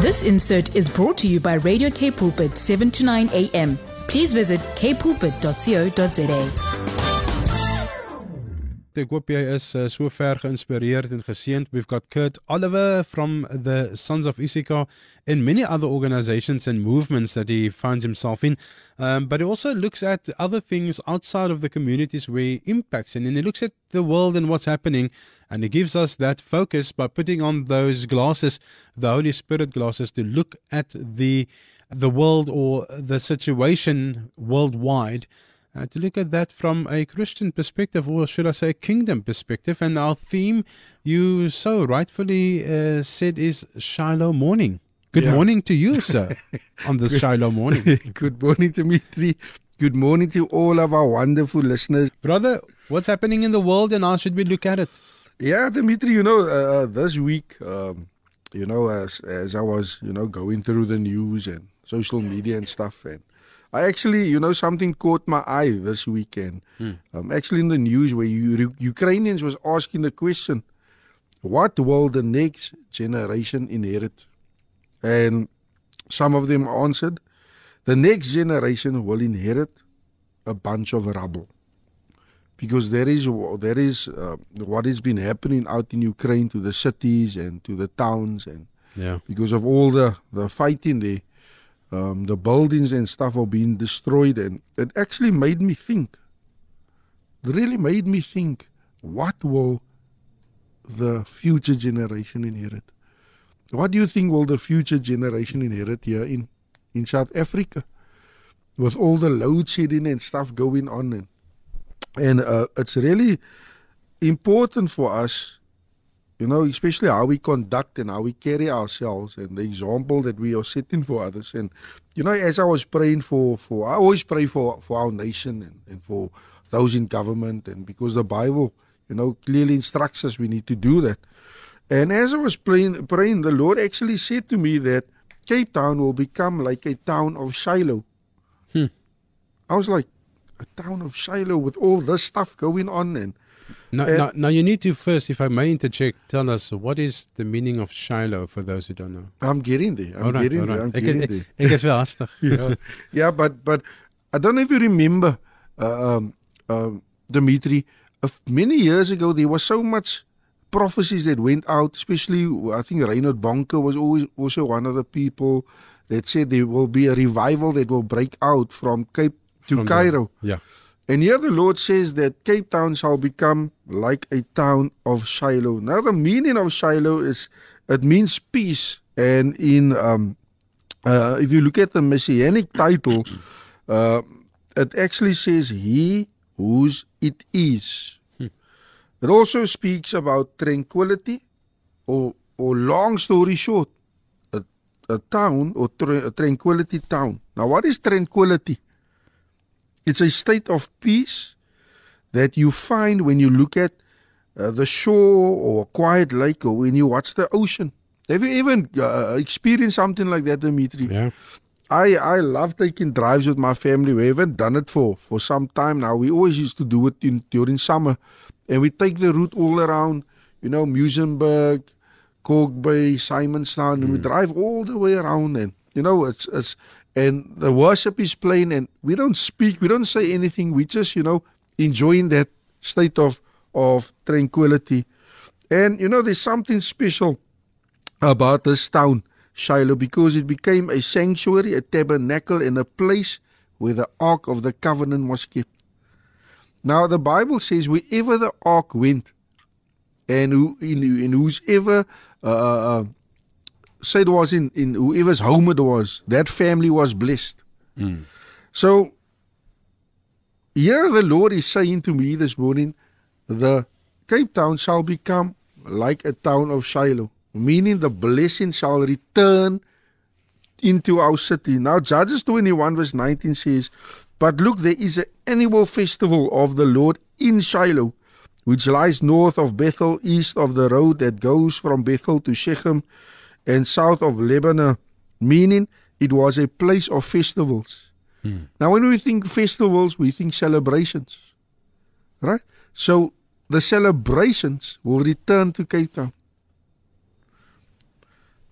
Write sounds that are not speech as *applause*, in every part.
This insert is brought to you by Radio K Pulpit 7 to 9 a.m. Please visit kpulpit.co.za. Ek hoop jy is uh, so ver geïnspireerd en geseënd. We've got Kurt Oliver from the Sons of Issachar and many other organizations and movements that he finds himself in. Um, but he also looks at other things outside of the communities where he impacts and he looks at the world and what's happening. And he gives us that focus by putting on those glasses, the Holy Spirit glasses, to look at the the world or the situation worldwide uh, to look at that from a Christian perspective, or should I say, a kingdom perspective. And our theme, you so rightfully uh, said, is Shiloh morning. Good Yeah. morning to you, sir, *laughs* on this Shiloh morning. *laughs* Good morning, Dimitri. Good morning to all of our wonderful listeners. Brother, what's happening in the world and how should we look at it? Yeah, Dimitri, you know, uh, uh, this week, um, you know, as as I was, you know, going through the news and social media and stuff, and I actually, you know, something caught my eye this weekend. Um, actually, in the news where you, Ukrainians was asking the question, "What will the next generation inherit?" And some of them answered, "The next generation will inherit a bunch of rubble." Because there is there is uh, what has been happening out in Ukraine to the cities and to the towns and Yeah. because of all the the fighting there um, the buildings and stuff are being destroyed and it actually made me think it really made me think what will the future generation inherit what do you think will the future generation inherit here in in South Africa with all the load shedding and stuff going on and and uh, it's really important for us you know especially how we conduct and how we carry ourselves and the example that we are setting for others. And you know as i was praying for for i always pray for for our nation and, and for those in government and because the bible you know clearly instructs us we need to do that. And as i was praying praying the lord actually said to me that cape town will become like a town of shiloh. I was like a town of shiloh with all this stuff going on and Now, Uh, now, now, you need to first, if I may interject, tell us what is the meaning of Shiloh for those who don't know. i'm getting there i'm Alright, getting there i'm. Ek getting there ek is wel hastig. *laughs* yeah, yeah, but but I don't know if you remember, uh, um, um, Dimitri. Uh, many years ago, there was so much prophecies that went out. Especially, I think Reinhard Bonnke was always also one of the people that said there will be a revival that will break out from Cape to the- Cairo. Yeah. And here the Lord says that Cape Town shall become like a town of Shiloh. Now the meaning of Shiloh is it means peace. And in um, uh, if you look at the messianic title, uh, it actually says he whose it is. It also speaks about tranquility, or or long story short, a, a town or tra- a tranquility town. Now, what is tranquility? It's a state of peace that you find when you look at uh, the shore or a quiet lake or when you watch the ocean. Have you even uh, experienced something like that, Dimitri? Yeah. I I love taking drives with my family. We haven't done it for for some time now. We always used to do it in during summer, and we take the route all around. You know, Muizenberg, Kalk Bay, Simonstown, and we drive all the way around. And you know, it's it's and the worship is playing, and we don't speak, we don't say anything. We just you know enjoying that state of of tranquility. And you know, there's something special about this town, Shiloh, because it became a sanctuary, a tabernacle, and a place where the Ark of the Covenant was kept. Now, the Bible says wherever the Ark went, and who in, in whosoever uh, uh, say it was in, in whoever's home it was, that family was blessed. Hmm. So here the Lord is saying to me this morning, the Cape Town shall become like a town of Shiloh, meaning the blessing shall return into our city. Now, Judges 21, verse 19 says, But look, there is an annual festival of the Lord in Shiloh, which lies north of Bethel, east of the road that goes from Bethel to Shechem, and south of Lebanon, meaning it was a place of festivals. Hmm. Now, when we think festivals, we think celebrations, right? So the celebrations will return to Cape Town.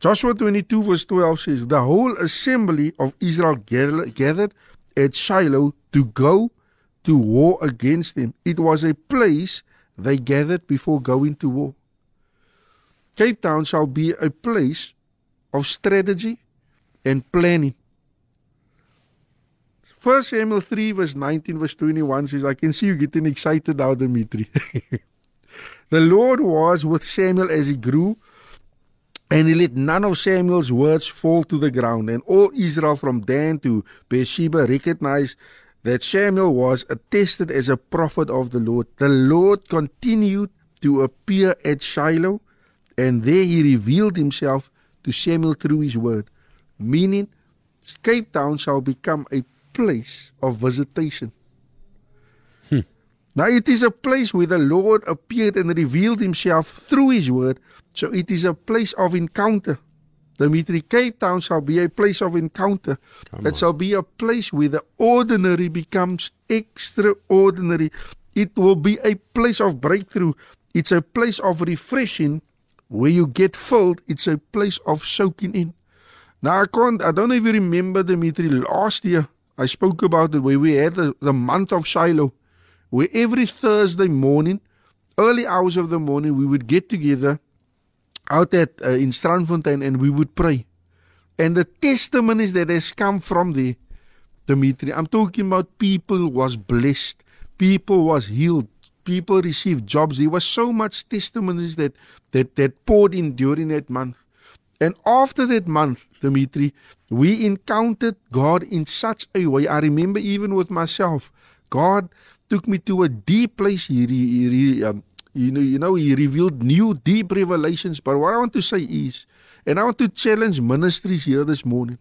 Joshua 22 verse 12 says, The whole assembly of Israel gathered at Shiloh to go to war against them. It was a place they gathered before going to war. Cape Town shall be a place of strategy and planning. 1 Samuel 3 verse 19 verse 21 says, I can see you getting excited now, Dimitri. *laughs* the Lord was with Samuel as he grew, and he let none of Samuel's words fall to the ground. And all Israel from Dan to Beersheba recognized that Samuel was attested as a prophet of the Lord. The Lord continued to appear at Shiloh, and there he revealed himself to Samuel through his word, meaning Cape Town shall become a place of visitation. Hmm. Now it is a place where the Lord appeared and revealed himself through his word, so it is a place of encounter. Dimitri, Cape Town shall be a place of encounter. Come it on. shall be a place where the ordinary becomes extraordinary. It will be a place of breakthrough. It's a place of refreshing where you get filled. It's a place of soaking in. Now, I can't, I don't even remember, Dimitri, last year I spoke about it where we had the, the month of Shiloh, where every Thursday morning, early hours of the morning, we would get together out at uh, in Strandfontein and we would pray. And the testimonies that has come from there, Dimitri, I'm talking about people was blessed, people was healed, people received jobs. There was so much testimonies that that that poured in during that month. And after that month, Dimitri, we encountered God in such a way. I remember even with myself, God took me to a deep place. He, he, he um, you know, you know, he revealed new deep revelations. But what I want to say is, and I want to challenge ministries here this morning.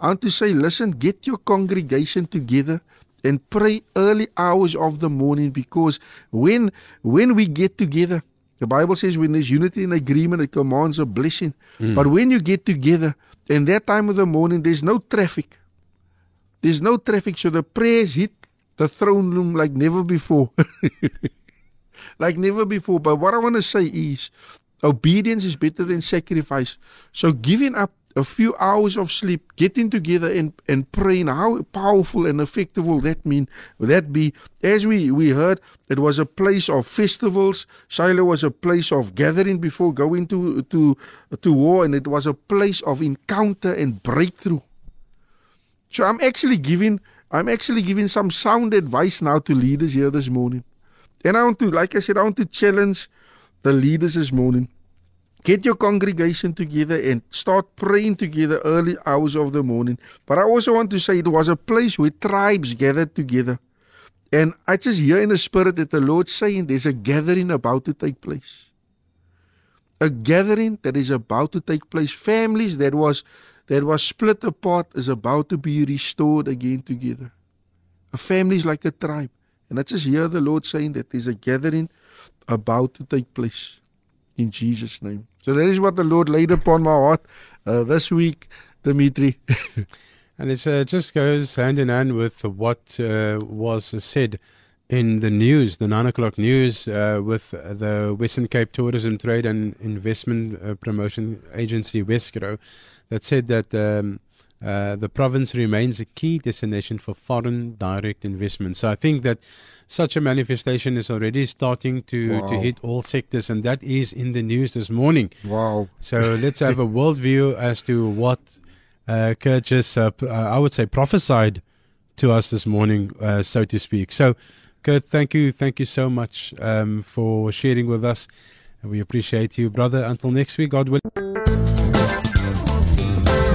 I want to say, listen, get your congregation together and pray early hours of the morning because when when we get together, the Bible says when there's unity and agreement, it commands a blessing. Mm. But when you get together, in that time of the morning, there's no traffic. There's no traffic, so the prayers hit the throne room like never before. *laughs* like never before. But what I want to say is obedience is better than sacrifice. So giving up a few hours of sleep, getting together and, and praying, how powerful and effective will that mean? Will that be? As we, we heard, it was a place of festivals. Shiloh was a place of gathering before going to, to, to war, and it was a place of encounter and breakthrough. So I'm actually giving I'm actually giving some sound advice now to leaders here this morning. And I want to, like I said, I want to challenge the leaders this morning. Get your congregation together and start praying together early hours of the morning. But I also want to say it was a place where tribes gathered together. And I just hear in the spirit that the Lord saying there's a gathering about to take place. A gathering that is about to take place. Families that was that was split apart is about to be restored again together. A family is like a tribe. And I just hear the Lord saying that there's a gathering about to take place in Jesus' name. So that is what the Lord laid upon my heart uh, this week, Dimitri. *laughs* and it uh, just goes hand in hand with what uh, was said in the news, the nine o'clock news, uh, with the Western Cape Tourism Trade and Investment uh, Promotion Agency, Wesgro, that said that. Um, uh, the province remains a key destination for foreign direct investment. So I think that such a manifestation is already starting to, wow. to hit all sectors, and that is in the news this morning. Wow. So let's have a *laughs* worldview as to what uh, Kurt just, uh, uh, I would say, prophesied to us this morning, uh, so to speak. So, Kurt, thank you. Thank you so much um, for sharing with us. We appreciate you, brother. Until next week, God willing.